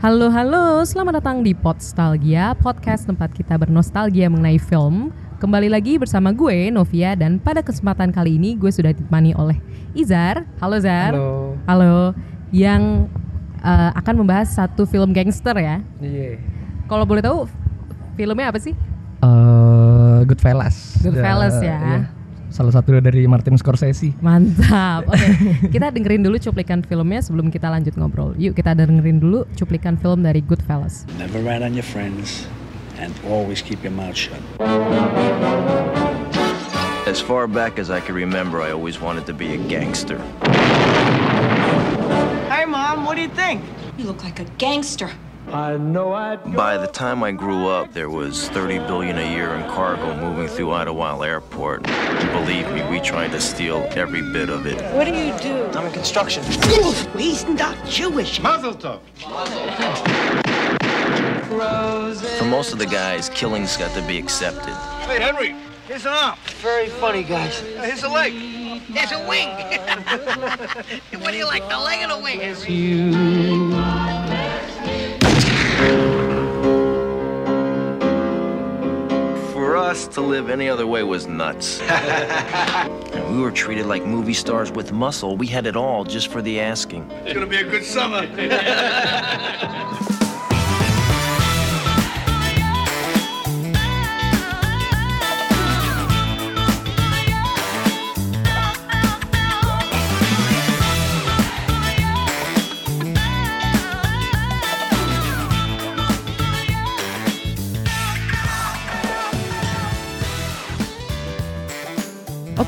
Halo halo, selamat datang di Podstalgia, podcast tempat kita bernostalgia mengenai film. Kembali lagi bersama gue Novia dan pada kesempatan kali ini gue sudah ditemani oleh Izar. Halo Zar. Halo. Halo. Yang uh, akan membahas satu film gangster ya. Iya. Kalau boleh tahu filmnya apa sih? Uh, Goodfellas. Goodfellas ya. Iya. Salah satu dari Martin Scorsese. Mantap. Oke, kita dengerin dulu cuplikan filmnya sebelum kita lanjut ngobrol. Yuk kita dengerin dulu cuplikan film dari Goodfellas. Never rat on your friends and always keep your mouth shut. As far back as I can remember, I always wanted to be a gangster. Hey, Mom, what do you think? You look like a gangster. By the time I grew up, there was 30 billion a year in cargo moving through Idlewild Airport. Believe me, we tried to steal every bit of it. What do you do? I'm in construction. He's not Jewish. For most of the guys, killings got to be accepted. Hey, Henry, here's an arm. Very funny, guys. Uh, here's a leg. Here's a wing. what do you like, the leg or the wing? For us to live any other way was nuts. we were treated like movie stars with muscle. We had it all just for the asking. It's gonna be a good summer.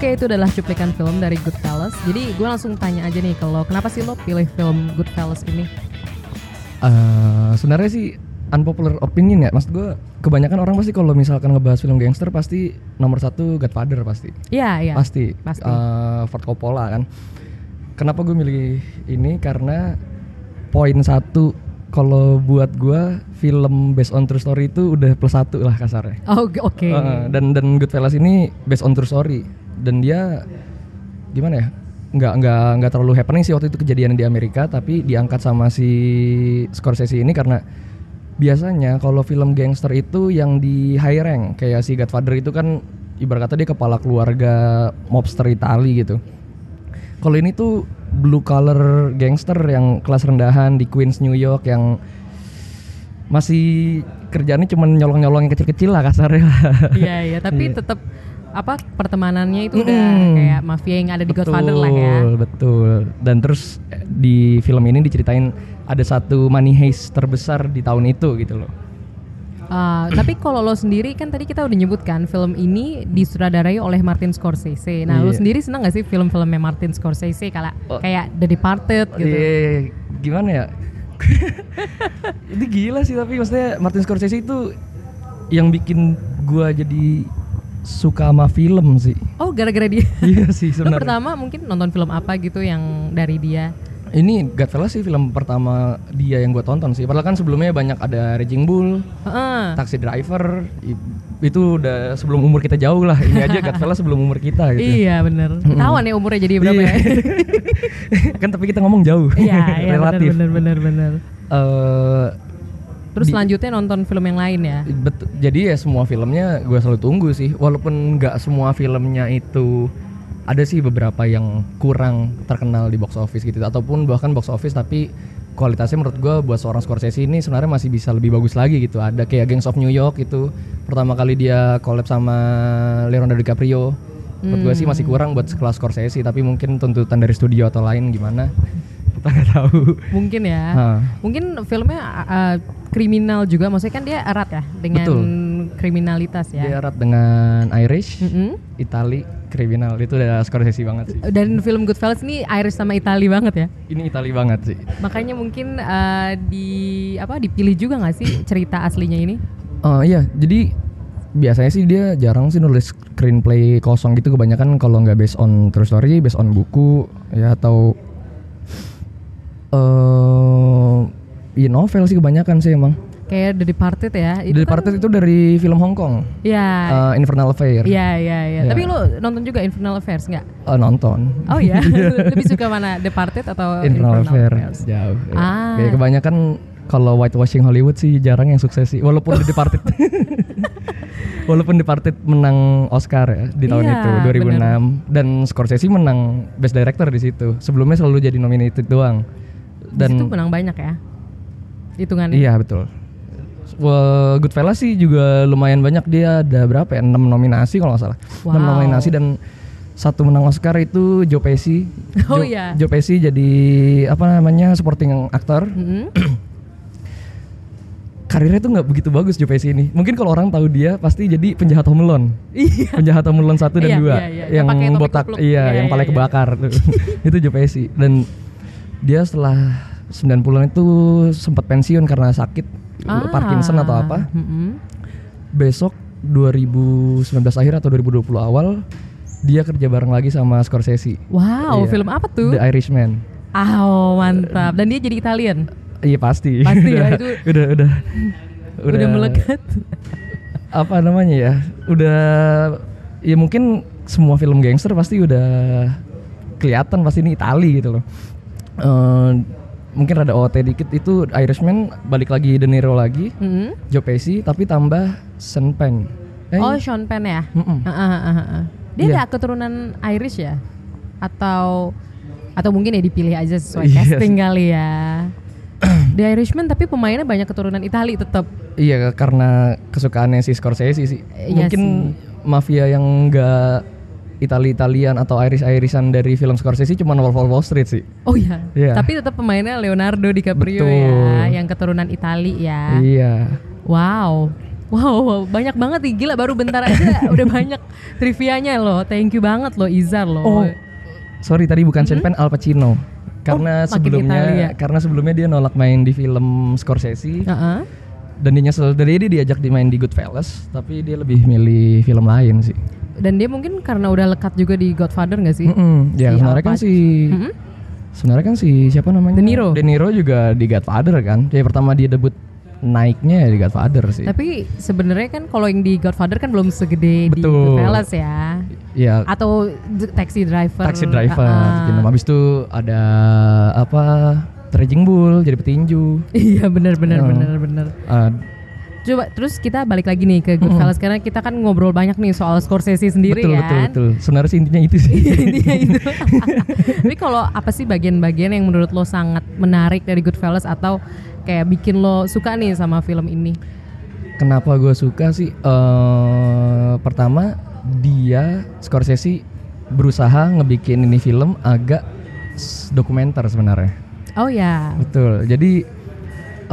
Oke, itu adalah cuplikan film dari Goodfellas. Jadi gue langsung tanya aja nih kalau kenapa sih lo pilih film Goodfellas ini? Uh, sebenarnya sih unpopular opinion ya. Maksud gue kebanyakan orang pasti kalau misalkan ngebahas film gangster pasti nomor satu Godfather pasti. Iya, iya. Pasti. Pasti. Uh, Ford Coppola kan. Kenapa gue milih ini? Karena poin satu kalau buat gue film based on true story itu udah plus satu lah kasarnya. Oh, oke. Uh, dan dan Goodfellas ini based on true story dan dia gimana ya nggak nggak nggak terlalu happening sih waktu itu kejadian di Amerika tapi diangkat sama si Scorsese ini karena biasanya kalau film gangster itu yang di high rank kayak si Godfather itu kan ibarat kata dia kepala keluarga mobster Itali gitu kalau ini tuh blue collar gangster yang kelas rendahan di Queens New York yang masih kerjaannya cuma nyolong-nyolong yang kecil-kecil lah kasarnya Iya, iya, tapi Iya. tetap apa pertemanannya itu udah Mm. kayak mafia yang ada di Godfather lah ya. Betul, Betul. Dan terus eh, di film ini diceritain ada satu money heist terbesar di tahun itu gitu loh. Uh, tapi kalau lo sendiri kan tadi kita udah nyebutkan film ini disutradarai oleh Martin Scorsese. Nah, lo Iya. sendiri senang gak sih film-filmnya Martin Scorsese kayak Oh. kayak The Departed gitu? Iya, gimana ya? itu gila sih tapi maksudnya Martin Scorsese itu yang bikin gua jadi suka sama film sih. Oh, gara-gara dia. iya sih lo sebenarnya. pertama mungkin nonton film apa gitu yang dari dia? Ini Godfellas sih film pertama dia yang gua tonton sih. Padahal kan sebelumnya banyak ada Raging Bull, Heeh. Taxi Driver itu udah sebelum umur kita jauh lah ini aja Godfellas sebelum umur kita gitu Iya bener. Ketahuan ya umurnya jadi berapa Iya. ya? kan tapi kita ngomong jauh Iya, iya relatif bener bener bener. Eh, Terus Di- selanjutnya nonton film yang lain ya? bet- jadi ya semua filmnya gue selalu tunggu sih walaupun nggak semua filmnya itu ada sih beberapa yang kurang terkenal di box office gitu ataupun bahkan box office tapi kualitasnya menurut gue buat seorang Scorsese ini sebenarnya masih bisa lebih bagus lagi gitu ada kayak Gangs of New York itu pertama kali dia collab sama Leonardo DiCaprio menurut gue sih masih kurang buat sekelas Scorsese tapi mungkin tuntutan dari studio atau lain gimana kita nggak tahu Mungkin ya. Hah. Mungkin filmnya uh, kriminal juga, maksudnya kan dia erat ya dengan Betul. kriminalitas ya. dia erat dengan Irish Mm-mm. Itali kriminal itu udah Scorsese banget sih Dan film Goodfellas ini Irish sama Itali banget ya. ini Itali banget sih Makanya mungkin uh, di apa dipilih juga nggak sih cerita aslinya ini? Oh iya, jadi biasanya sih dia jarang sih nulis screenplay kosong gitu kebanyakan kalau nggak based on true story, based on buku ya atau eh iya novel sih kebanyakan sih emang. Kayak The Departed ya. The Departed itu dari film Hong Kong, Ya. eh, Infernal Affair. Iya, iya, iya. Ya. Tapi lo nonton juga Infernal Affairs nggak? Eh, nonton. Oh ya, lebih suka mana Departed atau Infernal Affair Affairs? jauh. ya. Ah. Kayak kebanyakan kalau whitewashing Hollywood sih jarang yang sukses sih. Walaupun The Departed Walaupun Departed menang Oscar ya di tahun Iya, itu 2006 dan Scorsese menang Best Director di situ. Sebelumnya selalu jadi nominated doang. Dan itu Dan menang banyak ya. Hitungannya. iya betul. Well, Goodfellas sih juga lumayan banyak dia ada berapa ya? 6 nominasi kalau nggak salah. 6 Wow. nominasi dan satu menang Oscar itu Joe Pesci. Oh Joe- iya. Joe Pesci jadi apa namanya supporting actor. Mm-mm. karirnya tuh nggak begitu bagus Joe Pesci ini. Mungkin kalau orang tahu dia pasti jadi penjahat Home Alone. Iya. Penjahat Home Alone 1 dan Iya, 2 iya, iya. Yang botak iya, Iya, yang iya, palanya iya. kebakar tuh. itu Joe Pesci dan dia setelah 90-an itu sempat pensiun karena sakit Ah. Parkinson atau apa. Mm-mm. Besok 2019 akhir atau 2020 awal dia kerja bareng lagi sama Scorsese. Wow, Iya. film apa tuh? The Irishman. Ah, oh, mantap. Dan dia jadi Italian. Iya pasti. Pasti ya, udah, itu- udah udah Udah, melekat. apa namanya ya udah ya mungkin semua film gangster pasti udah kelihatan pasti ini Itali gitu loh Eh, mungkin ada OT dikit itu Irishman balik lagi De Niro lagi Mm-mm. Joe Pesci tapi tambah Sean Penn Eh, Oh, Sean Penn ya. mm-mm. Ah, ah, ah, ah. Dia Iya. ada keturunan Irish ya? Atau atau mungkin ya dipilih aja sesuai Iya casting kali ya. The Irishman tapi pemainnya banyak keturunan Itali tetap. iya karena kesukaannya si Scorsese sih Iya mungkin sih. mafia yang enggak Itali-Italian atau Irish-Irishan dari film Scorsese cuma Wolf of Wall Street sih Oh iya. Iya. Tapi tetap pemainnya Leonardo DiCaprio Betul. ya, yang keturunan Itali ya. iya Wow. Wow, banyak banget nih gila baru bentar aja udah banyak trivianya loh. Thank you banget loh Izar loh. Oh, sorry tadi bukan Sean Penn, Al Pacino. Karena. Oh, makin Italia. sebelumnya karena sebelumnya dia nolak main di film Scorsese Heeh. Dan dia nyesel dari dia diajak dimain di Goodfellas, tapi dia lebih milih film lain sih. Dan dia mungkin karena udah lekat juga di Godfather gak sih? Mm-mm. Ya Si sebenarnya kan Pac- si Mm-mm. sebenarnya kan si siapa namanya? De Niro. De Niro juga di Godfather kan. Jadi pertama dia debut naiknya ya di Godfather sih. Tapi sebenarnya kan kalau yang di Godfather kan belum segede di Betul. Goodfellas ya. ya Atau Taxi Driver. Taxi Driver. Ah. gitu. Habis itu ada apa? Raging Bull jadi petinju. Iya benar benar Oh. benar benar. Ah, Coba terus kita balik lagi nih ke Goodfellas karena kita kan ngobrol banyak nih soal Scorsese sendiri betul kan. betul betul. Sebenarnya sih intinya itu sih. Intinya itu. Tapi kalau apa sih bagian-bagian yang menurut lo sangat menarik dari Goodfellas atau kayak bikin lo suka nih sama film ini? Kenapa gue suka sih? eh pertama dia Scorsese berusaha ngebikin ini film agak dokumenter sebenarnya. Oh ya. Betul. Jadi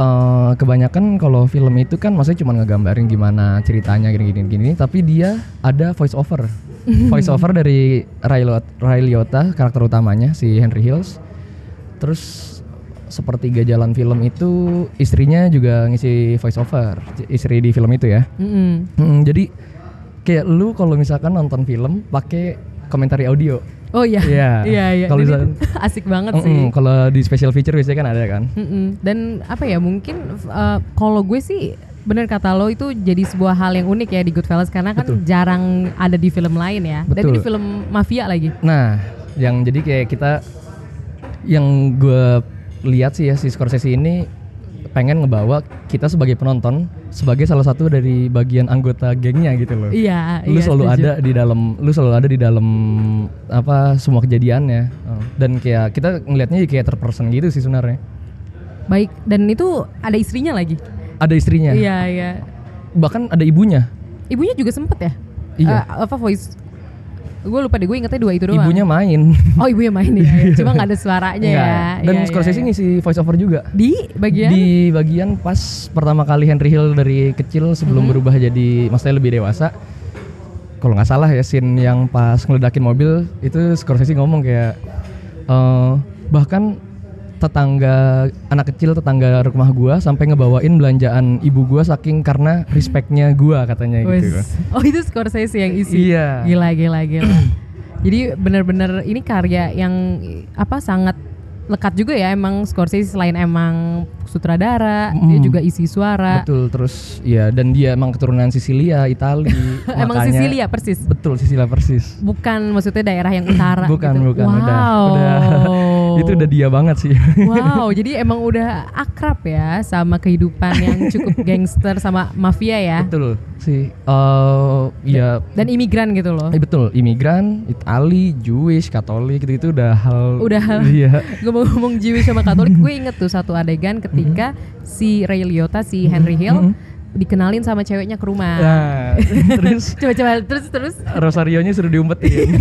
eh kebanyakan kalau film itu kan maksudnya cuma ngegambarin gimana ceritanya gini-gini gini, tapi dia ada voice over. voice over dari Ray Liotta, Ray Liotta, karakter utamanya si Henry Hills. Terus sepertiga jalan film itu istrinya juga ngisi voice over, istri di film itu ya. Mm-mm. Hmm, jadi kayak lu kalau misalkan nonton film pakai komentari audio. Oh iya. Iya. Iya iya. Kalau Dan asik banget sih. Mm-mm, kalau di special feature biasanya kan ada kan. Mm-mm. Dan apa ya mungkin uh, kalau gue sih bener kata lo itu jadi sebuah hal yang unik ya di Goodfellas karena kan Betul. jarang ada di film lain ya. Dan Betul. ini film mafia lagi. Nah, yang jadi kayak kita yang gue lihat sih ya si Scorsese ini pengen ngebawa kita sebagai penonton sebagai salah satu dari bagian anggota gengnya gitu loh. Iya. Lu iya, selalu setuju. ada di dalam, lu selalu ada di dalam apa semua kejadiannya. Oh, Dan kayak kita ngelihatnya kayak terpersen gitu sih sebenarnya. Baik. Dan itu ada istrinya lagi. Ada istrinya, Iya iya. bahkan ada ibunya. Ibunya juga sempet ya? Iya. Eh, apa voice? Gue lupa deh. Gue ingetnya dua itu doang. Ibunya main. Oh ibunya main ya. ya. Cuma nggak ada suaranya ya. Dan Iya, iya, Scorsese iya. ngisi voice over juga. di bagian Di bagian pas pertama kali Henry Hill dari kecil sebelum Mm-hmm. berubah jadi maksudnya lebih dewasa. Kalau nggak salah ya scene yang pas ngeledakin mobil itu Scorsese ngomong kayak eh, bahkan tetangga anak kecil tetangga rumah gua sampai ngebawain belanjaan ibu gua saking karena respectnya gua katanya Wes. gitu. Oh itu Scorsese yang isi. Iya. Gila gila gila. Jadi benar-benar ini karya yang apa sangat lekat juga ya emang Scorsese selain emang sutradara dia Mm. juga isi suara. Betul terus ya dan dia emang keturunan Sisilia, Itali. Emang Sisilia persis. Betul Sisilia persis. Bukan maksudnya daerah yang utara Bukan, gitu. bukan, wow. udah- udah. itu udah dia banget sih. Wow, jadi emang udah akrab ya sama kehidupan yang cukup gangster sama mafia ya. betul sih. Eh ya. Dan imigran gitu loh. eh, betul imigran Itali Jewish Katolik gitu itu udah hal Udah hal- iya. Ngomong-ngomong Jewish sama Katolik, gue inget tuh satu adegan ketika si Ray Liotta, si Henry Hill dikenalin sama ceweknya ke rumah. nah terus? Coba-coba terus terus? Rosario-nya suruh diumpetin.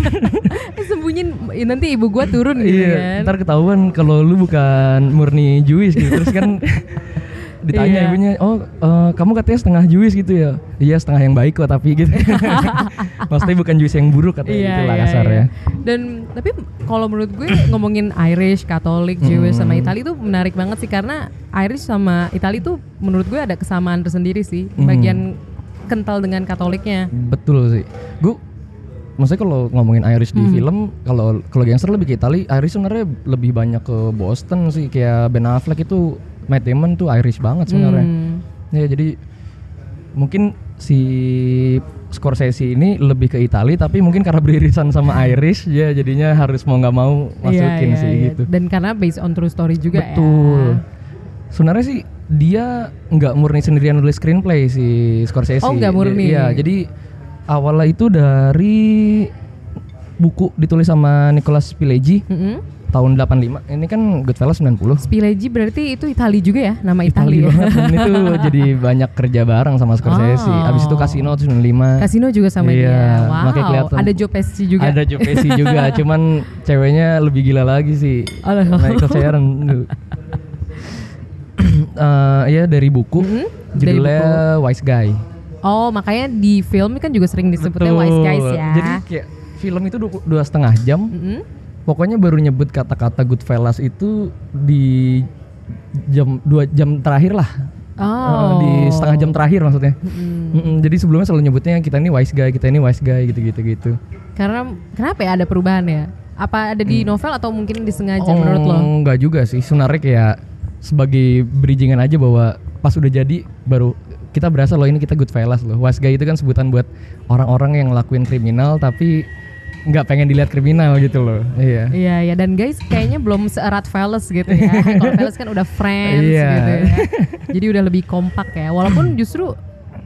Eh, sembunyiin nanti ibu gua turun gitu iya kan. ntar ketahuan kalau lu bukan murni Jewish gitu. Terus kan ditanya Iya. ibunya oh eh, kamu katanya setengah Jewish gitu ya iya setengah yang baik kok tapi gitu maksudnya bukan Jewish yang buruk katanya gitu lah kasar ya Dan tapi kalau menurut gue ngomongin Irish, Katolik, Jewish sama Itali itu menarik banget sih karena Irish sama Itali tuh menurut gue ada kesamaan tersendiri sih. Bagian kental dengan Katoliknya. betul sih gue maksudnya kalau ngomongin Irish Hmm. di film kalau kalau gangster lebih ke Itali Irish sebenarnya lebih banyak ke Boston sih kayak Ben Affleck itu Matt Damon tuh Irish banget sebenarnya Hmm. ya jadi mungkin si Scorsese ini lebih ke Itali tapi mungkin karena beririsan sama Irish ya jadinya harus mau nggak mau masukin Iya, iya, sih iya. gitu Dan karena based on true story juga betul ya. sebenarnya sih dia nggak murni sendirian nulis screenplay si Scorsese Oh, nggak murni. Iya jadi awalnya itu dari buku ditulis sama Nicolas Pileggi Mm-mm. Tahun 85 ini kan Goodfellas 90 Spileggi berarti itu Itali juga ya, nama Itali, Itali ya. banget dan itu jadi banyak kerja bareng sama Scorsese. Oh. Abis itu Casino 95. Kasino juga sama Iya, dia. Wow. makanya kelihatan. Ada Joe Pesci juga. Ada Joe Pesci juga, cuman ceweknya lebih gila lagi sih. Alah. Michael Sharon. Eh, ya dari buku, Mm-mm, dari judulnya Wise Guy. Oh, makanya di film kan juga sering disebutnya Wise Guys ya. Jadi kayak film itu dua, dua setengah jam. Mm-mm. Pokoknya baru nyebut kata-kata Goodfellas itu di jam dua jam terakhir lah. Oh. Eh, di setengah jam terakhir maksudnya. Mm-mm, jadi sebelumnya selalu nyebutnya kita ini wise guy, kita ini wise guy gitu-gitu gitu. Karena kenapa ya ada perubahan ya? Apa ada di novel atau mungkin disengaja Oh, menurut lo? Enggak juga sih. Sebenarnya kayak sebagai bridgingan aja bahwa pas udah jadi baru kita berasa loh ini kita good fellas loh. Wise guy itu kan sebutan buat orang-orang yang ngelakuin kriminal tapi nggak pengen dilihat kriminal gitu loh. Iya. Iya ya dan guys kayaknya belum seerat Fellas gitu ya. Kalau Fellas kan udah friends Iya. gitu ya. Jadi udah lebih kompak ya. Walaupun justru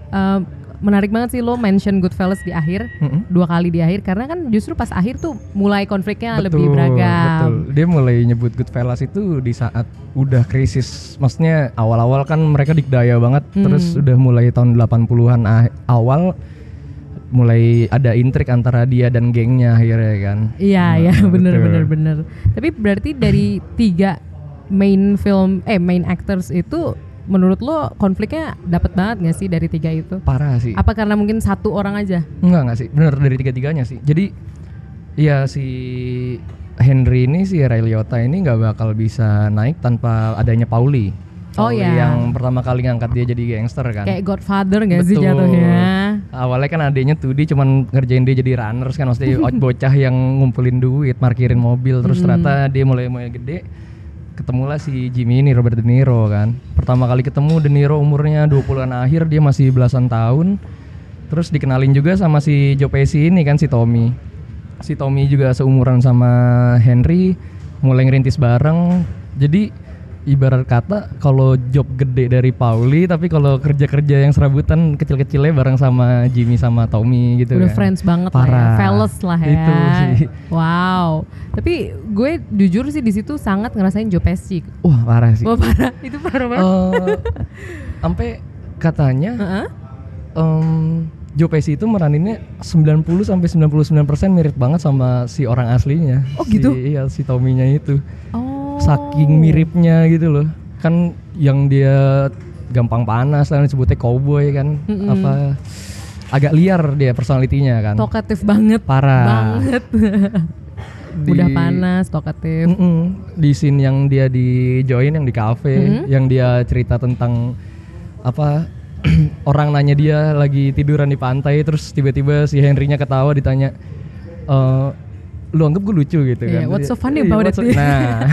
eh, menarik banget sih lo mention Goodfellas di akhir Mm-mm. dua kali di akhir karena kan justru pas akhir tuh mulai konfliknya Betul, lebih beragam. Betul. Dia mulai nyebut Goodfellas itu di saat udah krisis. Maksudnya awal-awal kan mereka dikdaya banget. Hmm. Terus udah mulai tahun 80-an ah- awal mulai ada intrik antara dia dan gengnya akhirnya kan. Iya Nah, ya bener betul. bener bener. Tapi berarti dari tiga main film eh main actors itu menurut lo konfliknya dapat banget gak sih dari tiga itu? Parah sih. Apa karena mungkin satu orang aja? Enggak enggak sih. Bener dari tiga-tiganya sih. Jadi ya si Henry ini si Ray Liotta ini nggak bakal bisa naik tanpa adanya Pauli. Oh, iya. Yang pertama kali ngangkat dia jadi gangster kan. Kayak Godfather gak sih Betul. jatuhnya? Awalnya kan adanya tuh dia cuman ngerjain dia jadi runners kan maksudnya bocah yang ngumpulin duit, parkirin mobil terus ternyata dia mulai mulai gede ketemulah si Jimmy ini Robert De Niro kan. Pertama kali ketemu De Niro umurnya 20-an akhir dia masih belasan tahun. Terus dikenalin juga sama si Joe Pesci ini kan si Tommy. Si Tommy juga seumuran sama Henry, mulai ngerintis bareng. Jadi ibarat kata kalau job gede dari Pauli tapi kalau kerja-kerja yang serabutan kecil-kecilnya bareng sama Jimmy sama Tommy gitu Udah kan. friends banget lah ya, Parah. fellas lah ya. Itu sih. Wow. Tapi gue jujur sih di situ sangat ngerasain Joe Pesci. Wah, parah sih. Wah parah, itu parah banget. Eh, sampai katanya Heeh. em, Joe Pesci itu meraninnya 90 sampai 99% mirip banget sama si orang aslinya. Oh, gitu? Si, iya, si Tommy-nya itu. Oh. Saking miripnya gitu loh. Kan yang dia gampang panas kan disebutnya cowboy kan. Mm-mm. Apa agak liar dia personalitinya kan. Tokatif banget. Parah. Banget. Di- Udah panas, tokatif. Di scene yang dia di join yang di cafe, Mhm. yang dia cerita tentang apa orang nanya dia lagi tiduran di pantai, terus tiba-tiba si Henry-nya ketawa ditanya, "Eh, lu anggap gue lucu gitu Iya, kan? what's so funny Iya, about it? so- Nah,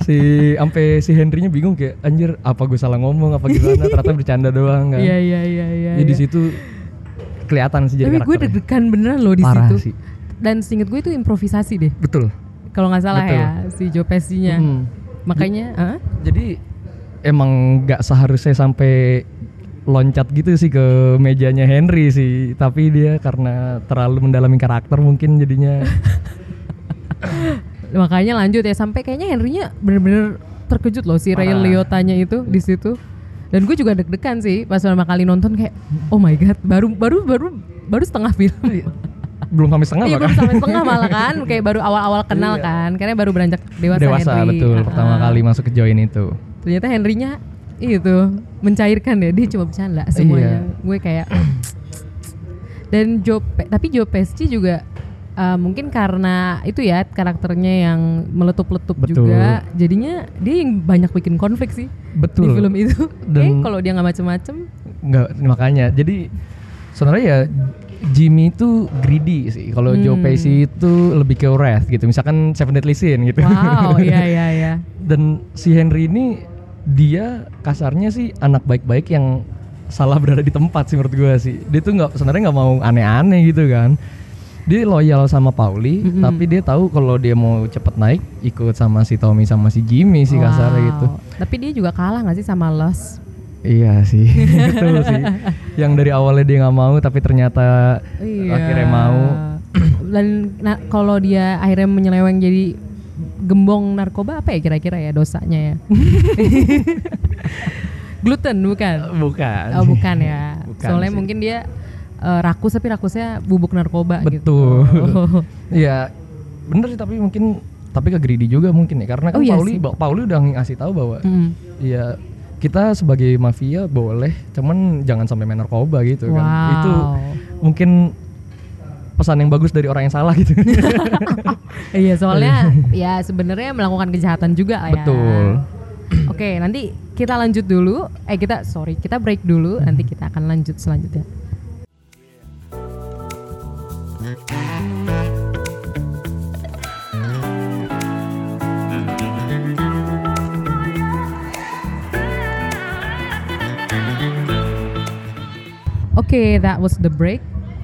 si sampai si Henry-nya bingung kayak anjir apa gue salah ngomong apa gimana? Ternyata bercanda doang kan. Iya iya iya iya. Ya, di iya. situ kelihatan sih jadi Tapi gue deg-degan beneran loh di Parah situ. sih. Dan seinget gue itu improvisasi deh. Betul. kalau nggak salah Betul. ya si Joe Pesci-nya. Mm. Makanya, ah? Jadi emang nggak seharusnya sampai loncat gitu sih ke mejanya Henry sih, tapi dia karena terlalu mendalami karakter mungkin jadinya makanya lanjut ya sampai kayaknya Henry-nya bener-bener terkejut loh si Ray. Liotta-nya itu di situ. Dan gue juga deg-degan sih pas pertama kali nonton kayak oh my god baru baru baru baru setengah film. belum sampai setengah Iya baru sampai setengah malah kan kayak baru awal-awal kenal kan karena baru beranjak dewasa, Dewasa Henry. betul Ah, pertama kali masuk ke join itu. Ternyata Henry-nya itu mencairkan ya dia cuma bercanda semuanya. Iya. Gue kayak dan Joe Pe- tapi Joe Pesci juga uh, mungkin karena itu ya karakternya yang meletup-letup juga jadinya dia yang banyak bikin konflik sih Betul. di film itu. Dan- Kayak kalau dia nggak macem-macem Nggak makanya. Jadi sebenarnya ya Jimmy itu greedy sih. Kalau Joe Hmm. Pesci itu lebih ke wrath gitu. Misalkan Seven Deadly Sin gitu. wow iya iya iya Dan si Henry ini dia kasarnya sih anak baik-baik yang salah berada di tempat sih menurut gue sih. Dia tuh nggak sebenarnya nggak mau aneh-aneh gitu kan. Dia loyal sama Pauli, Mm-mm. tapi dia tahu kalau dia mau cepet naik ikut sama si Tommy sama si Jimmy sih kasarnya Wow. gitu. tapi dia juga kalah nggak sih sama Los Iya sih, betul sih. Yang dari awalnya dia nggak mau, tapi ternyata Iya. akhirnya mau. Dan nah, kalau dia akhirnya menyeleweng jadi gembong narkoba apa ya kira-kira ya dosanya ya? Gluten bukan? Bukan. Oh bukan ya. Bukan Soalnya sih. mungkin dia eh, rakus tapi rakusnya bubuk narkoba gitu. Betul. Iya, bener sih tapi mungkin tapi ke greedy juga mungkin ya karena kan Oh iya Pauli sih. Pauli udah ngasih tahu bahwa Mm. ya kita sebagai mafia boleh, cuman jangan sampai main narkoba gitu kan. Wow. Itu mungkin pesan yang bagus dari orang yang salah gitu. Iya soalnya ya sebenarnya melakukan kejahatan juga lah ya. Betul. Oke nanti kita lanjut dulu. Eh kita sorry kita break dulu. Nanti kita akan lanjut selanjutnya. Oke, that was the break.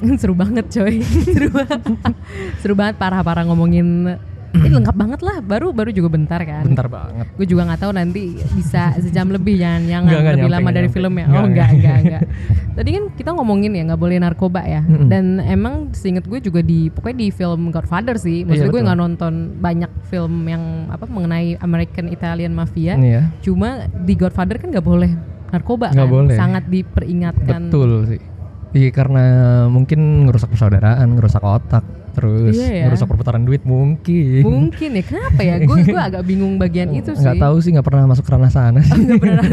Seru banget coy. Seru banget. Seru banget parah-parah ngomongin ini lengkap banget lah. Baru baru juga bentar kan. Bentar banget. Gue juga nggak tahu nanti bisa sejam lebih jangan jangan Enggak, lebih nyampe, lama dari nyampe. film ya. Oh enggak enggak. enggak. Tadi kan kita ngomongin ya nggak boleh narkoba ya. Mm-mm. Dan emang seinget gue juga di pokoknya di film Godfather sih. Maksudnya Iya, gue nggak nonton banyak film yang apa mengenai American Italian Mafia. Iya. Cuma di Godfather kan nggak boleh narkoba Nggak kan. boleh. Sangat diperingatkan. Betul sih. Iya karena mungkin ngerusak persaudaraan, ngerusak otak, terus Iya ya. ngerusak perputaran duit mungkin. Mungkin ya kenapa ya? Gue gue agak bingung bagian itu sih. Nggak tahu sih, nggak pernah masuk ke ranah sana sih. Nggak pernah.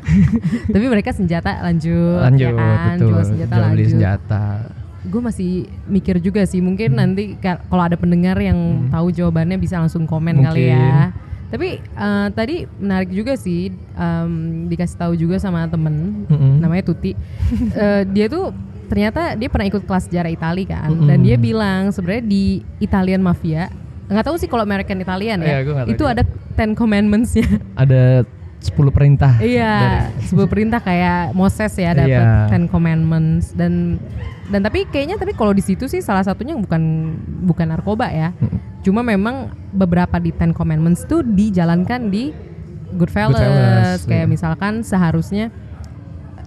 Tapi mereka senjata lanjut, Lanjut, ya kan? betul. Jual senjata Jual lanjut. senjata. Gue masih mikir juga sih, mungkin nanti ka- kalau ada pendengar yang tahu jawabannya bisa langsung komen kali ya. Tapi eh, tadi menarik juga sih, em, dikasih tahu juga sama temen, Mm-mm. namanya Tuti. Eh, dia tuh ternyata dia pernah ikut kelas sejarah Itali kan, dan Mm-mm. dia bilang sebenarnya di Italian Mafia nggak tahu sih kalau American Italian ya, Iya, itu juga. ada Ten Commandments-nya. Ada 10 perintah. Iya, sebuah perintah kayak Moses ya dapat Iya. Ten Commandments dan dan tapi kayaknya tapi kalau di situ sih salah satunya bukan bukan narkoba ya. Cuma memang beberapa di Ten Commandments tuh dijalankan di Goodfellas, Goodfellas, kayak iya. misalkan seharusnya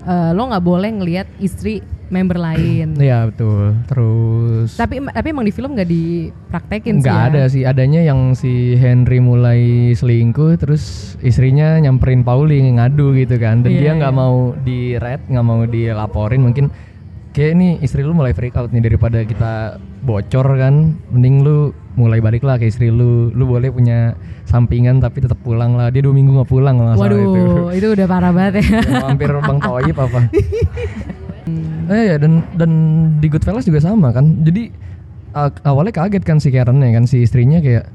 eh, lo nggak boleh ngelihat istri member lain. Iya betul. Terus tapi tapi emang di film nggak dipraktekin sih. nggak ya. ada sih, adanya yang si Henry mulai selingkuh, terus istrinya nyamperin Pauli ngadu gitu kan, dan Iya, dia nggak iya. mau di red, nggak mau dilaporin, mungkin kayak ini istri lu mulai freak out nih daripada kita bocor kan, mending lu mulai balik lah ke istri lu, lu boleh punya sampingan tapi tetap pulang lah, dia dua minggu nggak pulang nggak salah itu. Waduh, itu udah parah banget ya. Ya, hampir bang Toyib apa eh ya dan dan di Goodfellas juga sama kan? Jadi awalnya kaget kan si Karen ya kan? Si istrinya kayak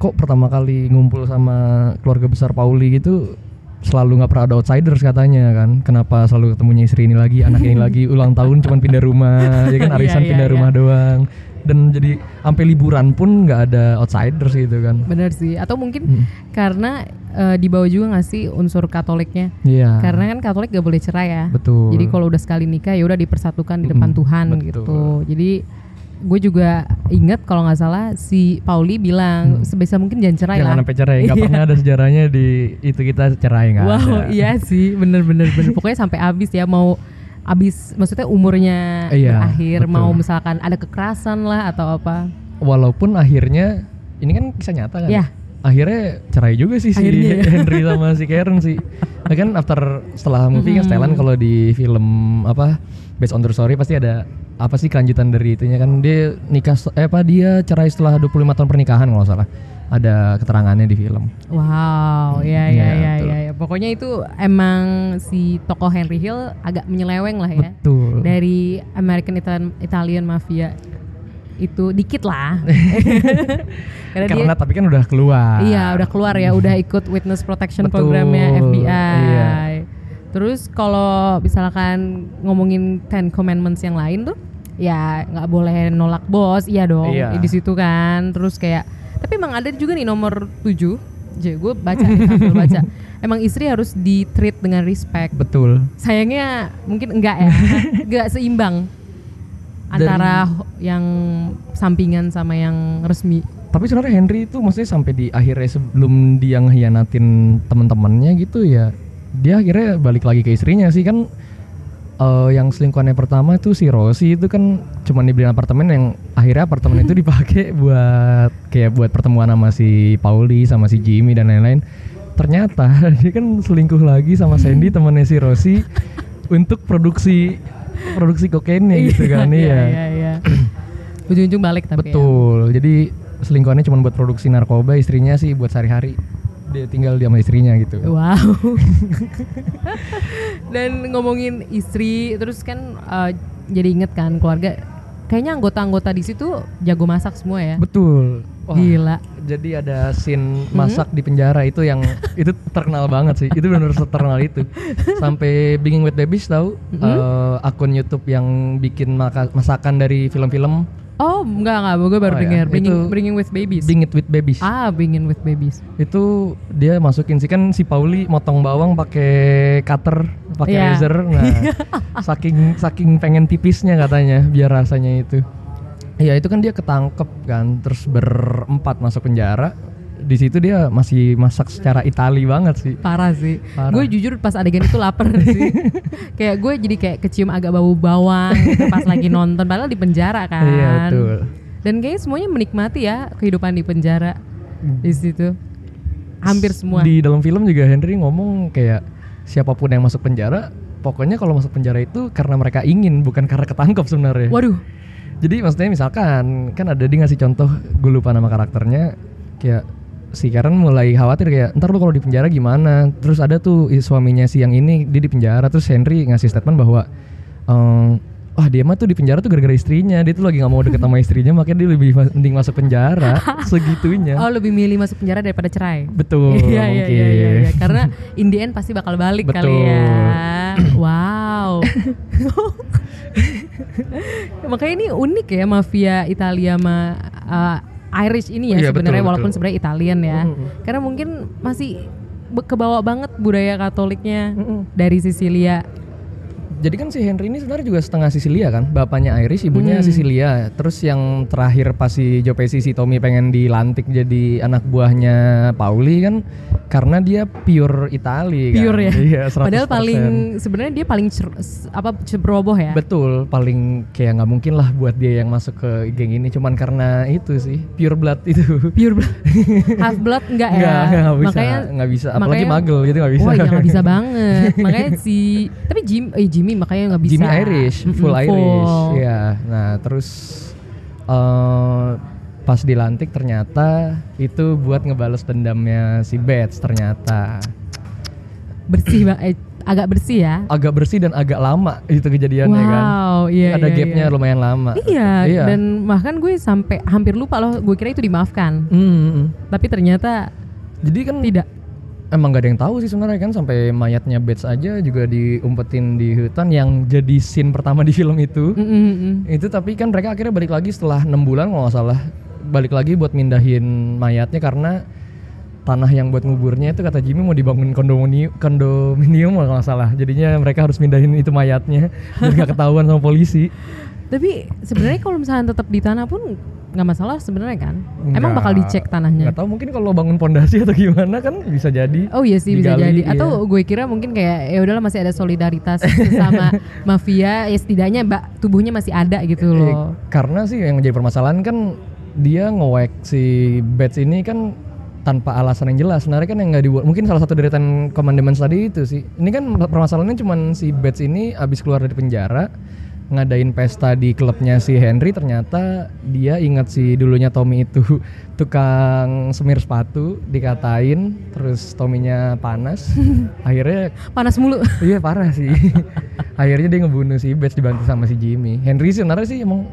kok pertama kali ngumpul sama keluarga besar Pauli gitu selalu nggak pernah ada outsiders katanya kan? Kenapa selalu ketemunya istri ini lagi anak ini lagi ulang tahun cuman pindah rumah ya kan? Iya, arisan iya, pindah iya. rumah doang dan jadi sampai liburan pun nggak ada outsiders gitu kan Bener sih. Atau mungkin Hmm. karena eh, di bawah juga nggak sih unsur Katoliknya? iya Karena kan Katolik gak boleh cerai ya. betul Jadi kalau udah sekali nikah ya udah dipersatukan di depan Mm-mm, Tuhan betul. gitu. Jadi gue juga inget kalau nggak salah si Pauli bilang sebisa mungkin jangan cerai Hmm. Jangan lah. sampai cerai, nggak Iya. pernah ada sejarahnya di itu kita cerai nggak Wow, ada. iya sih, bener bener bener. Pokoknya sampai habis ya mau habis, maksudnya umurnya Iya, betul. mau misalkan ada kekerasan lah atau apa. Walaupun akhirnya ini kan kisah nyata kan. Iya. Akhirnya cerai juga sih si Akhirnya ya. Henry sama si Karen sih. Nah kan after setelah movie kan setelan kalau di film apa based on true story pasti ada apa sih kelanjutan dari itunya kan dia nikah eh apa dia cerai setelah 25 tahun pernikahan kalau salah. Ada keterangannya di film. Wow, ya ya Iya, ya ya, ya. Pokoknya itu emang si tokoh Henry Hill agak menyeleweng lah ya. Betul. Dari American Italian, Italian Mafia itu dikit lah. Karena, dia Karena tapi kan udah keluar. Iya, udah keluar ya, udah ikut witness protection Betul, programnya FBI. iya. Terus kalau misalkan ngomongin Ten Commandments yang lain tuh, ya nggak boleh nolak bos, iya dong. Iya. Di situ kan, terus kayak, tapi emang ada juga nih nomor 7 J, gue baca, sambil baca. Emang istri harus di treat dengan respect. Betul. Sayangnya mungkin enggak ya, enggak seimbang antara yang sampingan sama yang resmi. Tapi sebenarnya Henry itu maksudnya sampai di akhirnya sebelum dia ngehianatin teman-temannya gitu ya, dia akhirnya balik lagi ke istrinya sih kan. Eh, yang selingkuhannya pertama itu si Rosie itu kan cuma dibeliin apartemen yang akhirnya apartemen itu dipakai buat kayak buat pertemuan sama si Pauli sama si Jimmy dan lain-lain. Ternyata dia kan selingkuh lagi sama Sandy temannya si Rosie untuk produksi produksi kokainnya gitu kan Iya, iya. iya, iya. Ujung-ujung balik tapi ya. Betul. Jadi selingkuhannya cuma buat produksi narkoba, istrinya sih buat sehari-hari. Dia tinggal dia sama istrinya gitu. Wow. Dan ngomongin istri, terus kan eh, jadi inget kan keluarga. Kayaknya anggota-anggota di situ jago masak semua ya. Betul. Wah, Gila. Jadi ada scene masak di penjara itu yang itu terkenal banget sih. Itu benar terkenal itu. Sampai Binging with Babies tahu eh, akun YouTube yang bikin masakan dari film-film Oh, enggak enggak, gue baru Oh ya, dengar bringing, itu- bringing with babies. Bing It with Babies. ah, bringing with babies. Itu dia masukin sih kan si Pauli motong bawang pakai cutter, pakai Iya. laser. Nah, saking saking pengen tipisnya katanya biar rasanya itu. Iya, itu kan dia ketangkep kan, terus berempat masuk penjara. Di situ dia masih masak secara Itali banget sih. Parah sih. Gue jujur pas adegan itu lapar sih. kayak gue jadi kayak kecium agak bau bawang gitu pas lagi nonton padahal di penjara kan. Iya, betul. Dan kayaknya semuanya menikmati ya kehidupan di penjara di situ. Hampir semua. Di dalam film juga Henry ngomong kayak siapa pun yang masuk penjara, pokoknya kalau masuk penjara itu karena mereka ingin, bukan karena ketangkep sebenarnya. Waduh. Jadi maksudnya misalkan kan ada dia ngasih contoh gue lupa nama karakternya kayak si Karen mulai khawatir kayak ntar lu kalau di penjara gimana terus ada tuh suaminya si yang ini dia di penjara terus Henry ngasih statement bahwa ehm, wah dia mah tuh di penjara tuh gara-gara istrinya dia tuh lagi nggak mau deket sama istrinya makanya dia lebih ma- mending masuk penjara segitunya Oh lebih milih masuk penjara daripada cerai. betul Iya iya iya iya iya. karena in the end pasti bakal balik kali Betul. ya. Wow. Makanya ini unik ya mafia Italia sama uh, Irish ini ya Iya, sebenarnya walaupun sebenarnya Italian ya. Mm-mm. Karena mungkin masih kebawa banget budaya Katoliknya dari Sisilia. Jadi kan si Henry ini sebenarnya juga setengah Sisilia kan, bapaknya Irish, ibunya Hmm. Sisilia. Terus yang terakhir pas si Joe Pesci si Tommy pengen dilantik jadi anak buahnya Pauli kan karena dia pure Itali kan. Pure ya. Iya, 100%. Padahal paling sebenarnya dia paling cer- apa ceroboh ya. betul, paling kayak nggak mungkin lah buat dia yang masuk ke geng ini cuman karena itu sih, pure blood itu. Pure blood. Half blood enggak ya? Nggak, nggak bisa, Makanya nggak bisa. Apalagi makanya- magel gitu nggak bisa. Wah, iya nggak bisa banget. makanya si tapi Jim eh Jimmy makanya nggak bisa. Jimmy Irish, full Irish. full. Iya. Nah, terus eh pas dilantik ternyata itu buat ngebales dendamnya si Bets ternyata. Bersih ba- eh, agak bersih ya. Agak bersih dan agak lama itu kejadiannya kan. wow, iya Ada iya, gapnya iya. lumayan lama. Iya, Iya. dan bahkan gue sampai hampir lupa loh, gue kira itu dimaafkan. Hmm, hmm, hmm. Tapi ternyata Jadi kan tidak. Emang gak ada yang tahu sih sebenarnya kan sampai mayatnya Bets aja juga diumpetin di hutan yang jadi scene pertama di film itu. Mm, mm, mm. itu tapi kan mereka akhirnya balik lagi setelah enam bulan kalau nggak salah balik lagi buat mindahin mayatnya karena tanah yang buat nguburnya itu kata Jimmy mau dibangun kondominium kondominium kalau nggak salah jadinya mereka harus mindahin itu mayatnya biar nggak ketahuan sama polisi Tapi sebenarnya kalau misalnya tetap di tanah pun nggak masalah sebenarnya kan? Emang Nggak- bakal dicek tanahnya? nggak tahu mungkin kalau bangun pondasi atau gimana kan bisa jadi Oh iya sih bisa digali, jadi. Atau iya. gue kira mungkin kayak ya udahlah masih ada solidaritas sama mafia. Ya setidaknya mbak tubuhnya masih ada gitu Eh, loh. karena sih yang menjadi permasalahan kan dia ngewek si Bats ini kan tanpa alasan yang jelas. Sebenarnya kan yang nggak dibuat. Mungkin salah satu dari Ten Commandments tadi itu sih. Ini kan permasalahannya cuman si Bats ini abis keluar dari penjara ngadain pesta di klubnya si Henry ternyata dia ingat si dulunya Tommy itu tukang semir sepatu dikatain terus Tominya panas akhirnya Panas mulu. Iya parah sih. Akhirnya dia ngebunuh si Bates dibantu sama si Jimmy. Henry sih sebenarnya sih emang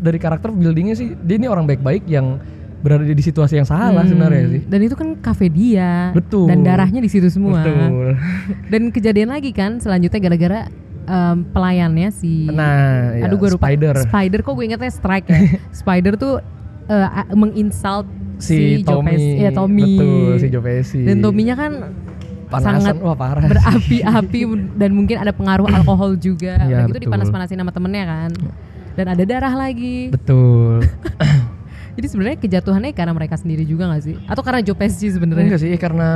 dari karakter buildingnya sih dia ini orang baik-baik yang berada di situasi yang salah Hmm, sebenarnya sih. Dan itu kan kafe dia. Betul. Dan darahnya di situ semua. Betul. Dan kejadian lagi kan selanjutnya gara-gara em, pelayannya si Nah, ya, Aduh gue lupa. Spider. Spider kok gue ingetnya Strike ya. Spider tuh a- menginsult Si, Joe Tommy, Pesci. Ya Tommy. betul si Joe Pesci. Dan Tominya kan Panasan, sangat wah parah berapi-api dan mungkin ada pengaruh alkohol juga. Gitu betul. dipanas-panasin sama temennya kan. Dan ada darah lagi. Betul. Jadi sebenarnya kejatuhannya karena mereka sendiri juga gak sih? Atau karena Joe Pesci sebenarnya? Enggak sih, karena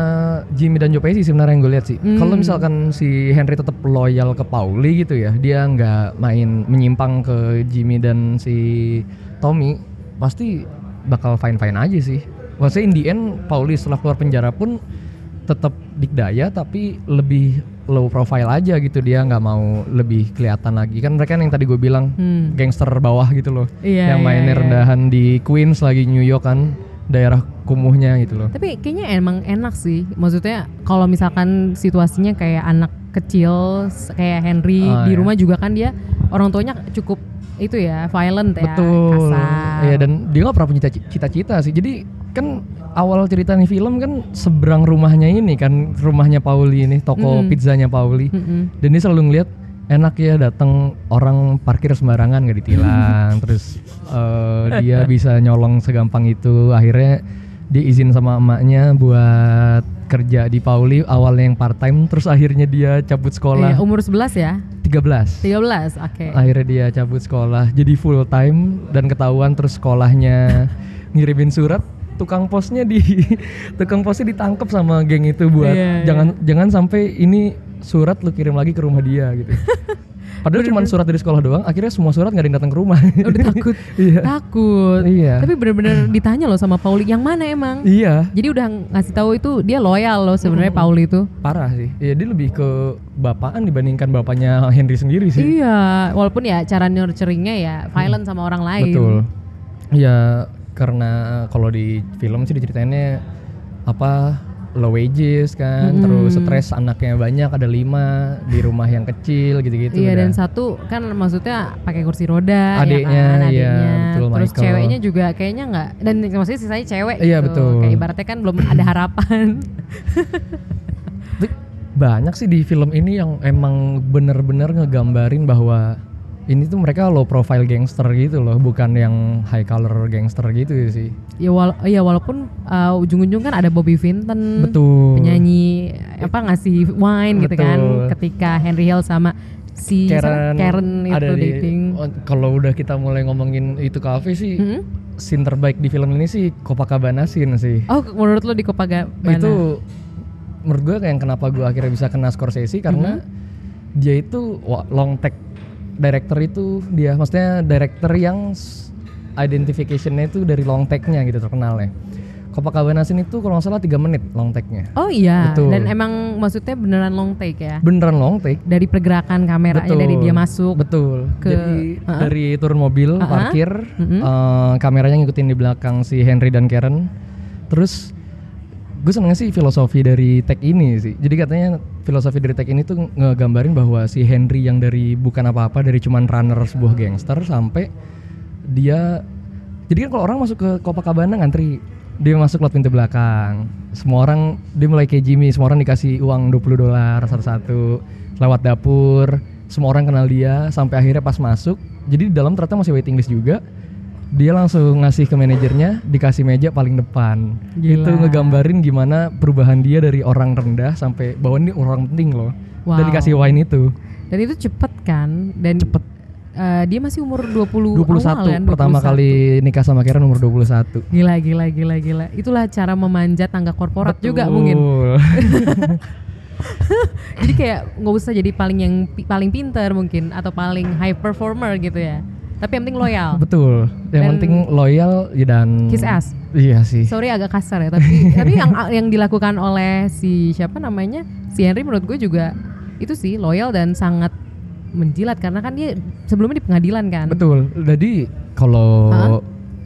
Jimmy dan Joe Pesci sebenarnya yang gue lihat sih. Hmm. Kalau misalkan si Henry tetap loyal ke Pauli gitu ya, dia nggak main menyimpang ke Jimmy dan si Tommy, pasti bakal fine fine aja sih. Maksudnya in the end Pauli setelah keluar penjara pun tetap dikdaya tapi lebih low profile aja gitu dia nggak mau lebih kelihatan lagi kan mereka yang tadi gue bilang Hmm. gangster bawah gitu loh Iya, yang iya, mainnya iya. rendahan di Queens lagi New York kan daerah kumuhnya gitu loh Tapi kayaknya emang enak sih. Maksudnya kalau misalkan situasinya kayak anak kecil kayak Henry Ah, di iya. rumah juga kan dia orang tuanya cukup itu ya violent ya, Betul. kasar. Iya dan dia nggak pernah punya cita- cita-cita sih. Jadi kan awal cerita nih film kan seberang rumahnya ini kan rumahnya Pauli ini toko Mm. pizzanya Pauli. Mm-mm. Dan dia selalu ngeliat enak ya datang orang parkir sembarangan nggak ditilang. Terus eh, dia bisa nyolong segampang itu. Akhirnya dia izin sama emaknya buat kerja di Pauli awalnya yang part time terus akhirnya dia cabut Iya, sekolah umur 11 ya? 13 13, oke. akhirnya dia cabut sekolah jadi full time dan ketahuan terus sekolahnya ngirimin surat tukang posnya di tukang posnya ditangkap sama geng itu buat Iya, iya. jangan jangan sampai ini surat lu kirim lagi ke rumah dia gitu padahal cuma surat dari sekolah doang akhirnya semua surat nggak ada yang datang ke rumah Udah takut. iya Takut. Iya. Tapi bener-bener ditanya loh sama Pauli, yang mana emang? iya Jadi udah ngasih tahu itu dia loyal loh sebenarnya Pauli itu. parah sih ya dia lebih ke bapaan dibandingkan bapaknya Henry sendiri sih Iya, walaupun ya cara nurturingnya ya violent sama orang lain. Betul. Ya karena kalau di film sih diceritainnya apa low wages kan, Mm-mm. terus stres anaknya banyak ada lima di rumah yang kecil gitu-gitu. Iya dan satu kan maksudnya pakai kursi roda Adeknya, ya kan, iya, adeknya. betul, Terus Michael. ceweknya juga kayaknya nggak dan maksudnya sisanya cewek Iya, gitu. betul. Kayak ibaratnya kan belum ada harapan. Banyak sih di film ini yang emang bener-bener ngegambarin bahwa ini tuh mereka low profile gangster gitu loh, bukan yang high color gangster gitu sih. ya wala ya walaupun uh, ujung-ujung kan ada Bobby Vinton Betul. penyanyi apa ngasih wine gitu kan Betul. ketika Henry Hill sama si? Karen, Karen itu ada dating. kalau udah kita mulai ngomongin itu kafe sih, Hmm? scene terbaik di film ini sih Copacabana scene sih. Oh, menurut lo di Copacabana? Itu menurut gue yang kenapa gue akhirnya bisa kena Scorsese karena Mm-hmm. dia itu long take director itu dia maksudnya director yang identification-nya itu dari long take-nya gitu terkenalnya. Copacabana scene itu kalau nggak salah 3 menit long take-nya. Oh iya, Betul. dan emang maksudnya beneran long take ya? Beneran long take. Dari pergerakan kameranya dari dia masuk. betul ke- jadi Ha-ha. dari turun mobil Ha-ha. parkir Mm-mm. eh, kameranya ngikutin di belakang si Henry dan Karen terus gue seneng sih filosofi dari tag ini sih. Jadi katanya filosofi dari tag ini tuh ngegambarin bahwa si Henry yang dari bukan apa-apa dari cuman runner sebuah gangster sampai dia jadi kan kalau orang masuk ke Copacabana ngantri dia masuk lewat pintu belakang. Semua orang dia mulai kayak Jimmy semua orang dikasih uang 20 dolar satu-satu lewat dapur. Semua orang kenal dia sampai akhirnya pas masuk jadi di dalam ternyata masih waiting list juga dia langsung ngasih ke manajernya dikasih meja paling depan Gila. itu ngegambarin gimana perubahan dia dari orang rendah sampai bahwa ini orang penting loh dan Wow. dikasih wine itu Dan itu cepet kan? Dan Cepet. eh, dia masih umur 20 21 awal kan? pertama 21. kali nikah sama Karen umur 21 Gila, gila, gila, gila. Itulah cara memanjat tangga korporat juga Betul. mungkin. Jadi kayak nggak usah jadi paling yang paling pinter mungkin atau paling high performer gitu ya. Tapi yang penting loyal. Betul. Yang Dan- penting loyal ya dan Kiss ass. Iya sih. Sorry agak kasar ya, tapi tapi yang yang dilakukan oleh si siapa namanya si Henry menurut gue juga itu sih loyal dan sangat menjilat karena kan dia sebelumnya di pengadilan kan. Betul. Jadi kalau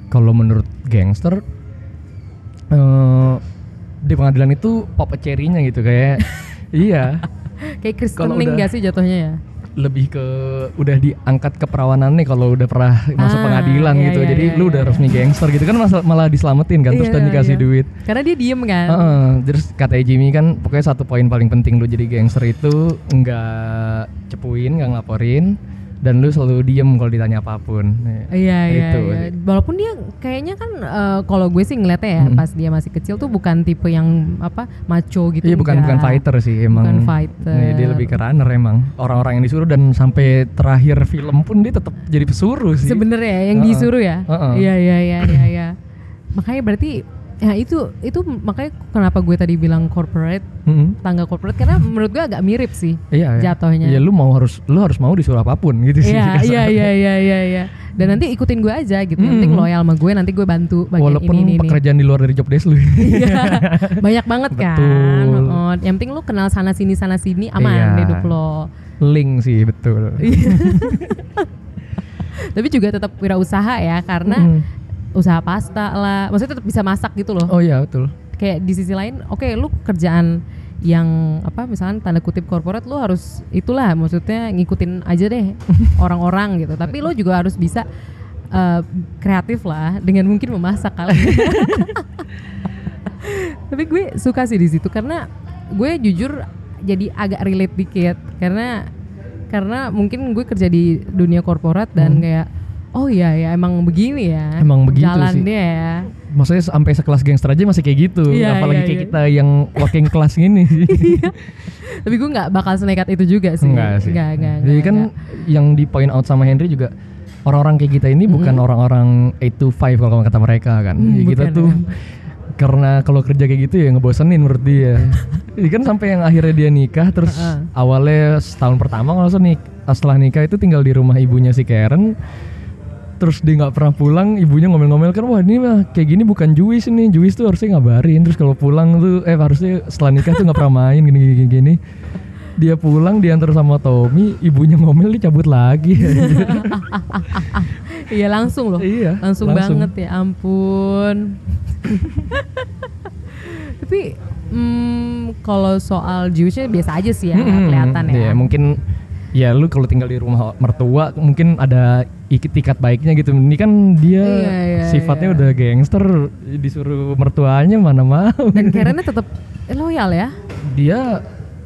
kalau menurut gangster eh di pengadilan itu pop cherry-nya gitu kayak iya Kayak Kristen udah- gak sih jatuhnya ya? Lebih ke udah diangkat keperawanan nih kalau udah pernah masuk Ah, pengadilan iya, gitu. iya, Jadi iya, lu iya. udah resmi gangster gitu kan masa- malah diselamatin kan terus Iya, dan dikasih iya. duit. Karena dia diem kan. Heeh, terus kata Jimmy kan pokoknya satu poin paling penting lu jadi gangster itu nggak cepuin, nggak ngelaporin dan lu selalu diem kalau ditanya apa pun. Nih, Iya iya itu iya. Walaupun dia kayaknya kan eh, kalau gue sih ngeliatnya ya Mm-mm. pas dia masih kecil tuh bukan tipe yang apa macho gitu. Iya bukan bukan fighter sih emang. Bukan fighter. Nih, dia lebih ke runner emang. Orang-orang yang disuruh dan sampai terakhir film pun dia tetap jadi pesuruh sih. Sebenarnya yang Heeh. disuruh ya. Heeh. Iya iya iya iya iya. Makanya berarti ya itu itu makanya kenapa gue tadi bilang corporate Mm-mm. tangga corporate karena menurut gue agak mirip sih Iya. iya. jatuhnya. Iya lu mau harus lu harus mau disuruh apa pun gitu sih. Iya iya iya iya iya iya. Dan nanti ikutin gue aja gitu. Penting Mm-mm. loyal sama gue nanti gue bantu bagian Walaupun ini ini. ini. pekerjaan di luar dari job desk lu. Iya, banyak banget kan. Betul. Oh, yang penting lu kenal sana sini sana sini aman Iya. hidup lo. Link sih betul. Iya. Tapi juga tetap wirausaha ya karena Mm. Usaha pasta lah. Maksudnya tetap bisa masak gitu loh. Oh iya betul. Kayak di sisi lain, oke lu kerjaan yang apa misalnya tanda kutip korporat lu harus itulah maksudnya ngikutin aja deh orang-orang gitu. Tapi lu juga harus bisa eh, kreatif lah dengan mungkin memasak kali. Tapi gue suka sih di situ karena gue jujur jadi agak relate dikit karena karena mungkin gue kerja di dunia korporat dan kayak oh iya ya emang begini ya. Emang begitu sih. jalannya ya Maksudnya sampai sekelas gangster aja masih kayak gitu. Iya, Apalagi iya, kayak iya. kita yang working class gini. tapi gue nggak bakal senekat itu juga sih Enggak sih. Nggak, nggak, Jadi kan nggak. yang di point out sama Henry juga orang-orang kayak kita ini bukan orang-orang 8 to 5 kalau kata mereka kan. Hmm, Ya, kita bukan, tuh ya. karena kalau kerja kayak gitu ya ngebosenin menurut dia. Jadi kan sampai yang akhirnya dia nikah terus awalnya setahun pertama kalau nik setelah nikah itu tinggal di rumah ibunya si Karen. Terus dia nggak pernah pulang, ibunya ngomel-ngomel kan, wah ini mah kayak gini bukan Juwis ini, Juwis tuh harusnya ngabarin. Terus kalau pulang tuh, eh harusnya setelah nikah tuh nggak pernah main gini gini gini. Dia pulang diantar sama Tommy, ibunya ngomel dia cabut lagi. iya langsung loh Iya, langsung, langsung. banget ya ampun tapi hmm, kalau soal Jewishnya biasa aja sih ya Mm-mm. kelihatan ya Iya, mungkin ya lu kalau tinggal di rumah mertua mungkin ada tikat baiknya gitu. Ini kan dia Iya, iya, sifatnya iya. udah gangster, disuruh mertuanya mana mau. dan Karennya tetap loyal ya dia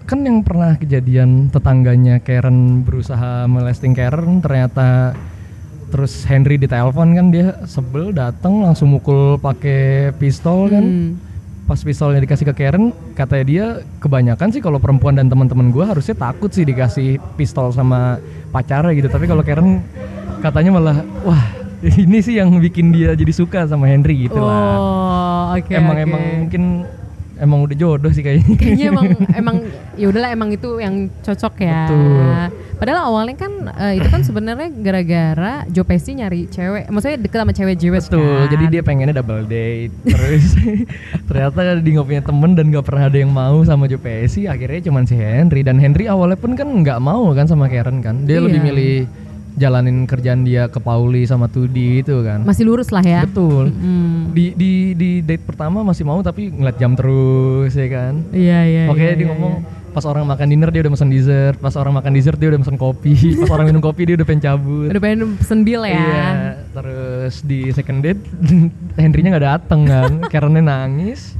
kan yang pernah kejadian tetangganya Karen berusaha molesting Karen ternyata terus Henry ditelepon kan dia sebel datang langsung mukul pakai pistol kan Hmm. Pas pistolnya dikasih ke Karen katanya dia kebanyakan sih kalau perempuan dan teman-teman gua harusnya takut sih dikasih pistol sama pacarnya gitu tapi kalau Karen katanya malah wah ini sih yang bikin dia jadi suka sama Henry gitu lah oh oke emang oke. emang mungkin emang udah jodoh sih kayaknya kayaknya emang emang ya udahlah emang itu yang cocok ya. Betul. Padahal awalnya kan eh, itu kan sebenarnya gara-gara Joe Pesci nyari cewek, maksudnya deket sama cewek Jewish Betul, kan. jadi dia pengennya double date Terus ternyata dia nggak punya temen dan nggak pernah ada yang mau sama Joe Pesci Akhirnya cuman si Henry Dan Henry awalnya pun kan nggak mau kan sama Karen kan Dia lebih Iya. milih jalanin kerjaan dia ke Pauli sama Tudi itu kan masih lurus lah ya. Betul Hmm. di, di, di date pertama masih mau tapi ngeliat jam terus ya kan Iya iya. Oke iya, dia iya, ngomong pas orang makan dinner dia udah pesen dessert Pas orang makan dessert dia udah pesen kopi Pas orang minum kopi dia udah pengen cabut iya. Udah pengen pesen bill ya. Iya, terus di second date Henry-nya nggak datang kan, karena nangis.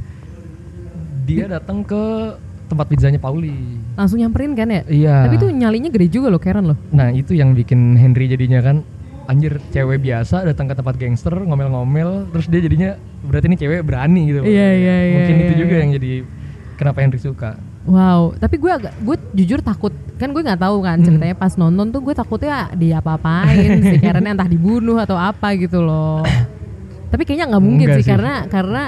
Dia datang ke tempat pizzanya Pauli. Langsung nyamperin kan ya? Iya. Tapi itu nyalinya gede juga loh Karen loh. Nah itu yang bikin Henry jadinya kan, anjir cewek biasa datang ke tempat gangster ngomel-ngomel terus dia jadinya berarti ini cewek berani gitu Iya, iya, iya, mungkin iya, itu juga iya. yang jadi kenapa Henry suka Wow, tapi gue agak gue jujur takut kan gue nggak tahu Hmm. kan ceritanya pas nonton tuh gue takutnya dia apa-apain si Karen entah dibunuh atau apa gitu loh. tapi kayaknya nggak mungkin Enggak sih, sih. karena karena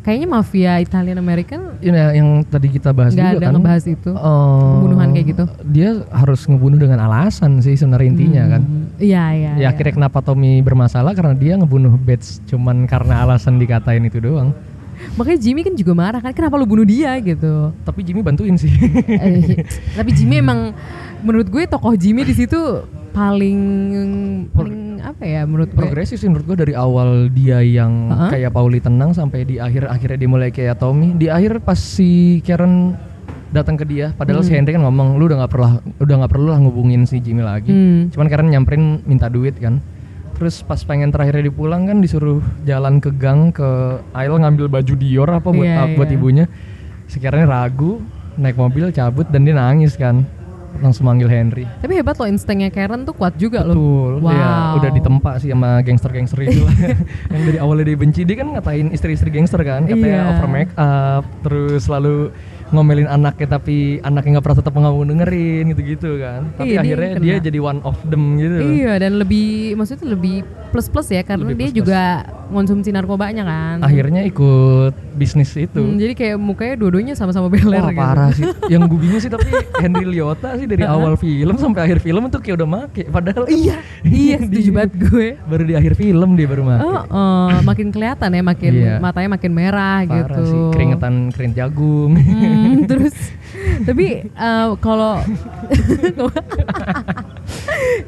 kayaknya mafia Italian American ini ya, yang tadi kita bahas nggak juga ada kan ngebahas itu. eh, pembunuhan kayak gitu. dia harus ngebunuh dengan alasan sih sebenarnya intinya kan Hmm, Iya iya. ya iya. akhirnya kenapa Tommy bermasalah karena dia ngebunuh Bates cuman karena alasan dikatain itu doang Makanya Jimmy kan juga marah kan, kenapa lu bunuh dia gitu. tapi Jimmy bantuin sih Eh, tapi Jimmy emang menurut gue tokoh Jimmy di situ paling paling apa ya menurut gue? progresif sih menurut gua dari awal dia yang Heeh. kayak Pauli tenang sampai di akhir akhirnya dia mulai kayak Tommy di akhir pas si Karen datang ke dia padahal si Henry kan ngomong lu udah nggak perlu udah nggak perlu lah ngubungin si Jimmy lagi Hmm. cuman Karen nyamperin minta duit kan terus pas pengen terakhirnya dipulang kan disuruh jalan ke gang ke aisle ngambil baju Dior apa buat Iya, buat iya. ibunya si Karen ragu naik mobil cabut dan dia nangis kan langsung manggil Henry Tapi hebat loh instingnya Karen tuh kuat juga loh. Betul, Wow. dia udah ditempa sih sama gangster-gangster itu yang dari awalnya dia benci, dia kan ngatain istri-istri gangster kan, katanya Iya. over make up, terus selalu ngomelin anaknya tapi anaknya nggak pernah tetap nggak mau dengerin gitu-gitu kan. Tapi Iya, dia akhirnya kena. dia jadi one of them gitu. Iya dan lebih maksudnya lebih plus plus ya karena Lebih dia plus-plus. juga konsumsi narkobanya kan. Akhirnya ikut bisnis itu. Hmm, jadi kayak mukanya dua-duanya sama-sama beler Wah gitu. parah sih. Yang gue bingung sih tapi Henry Liotta sih dari awal film sampai akhir film tuh kayak udah make. Padahal Iya, iya setuju banget gue. Baru di akhir film dia baru make. Oh, oh, makin kelihatan ya, makin Iya. matanya makin merah Parah gitu. sih, keringetan keringet jagung. Hmm, terus tapi eh, kalau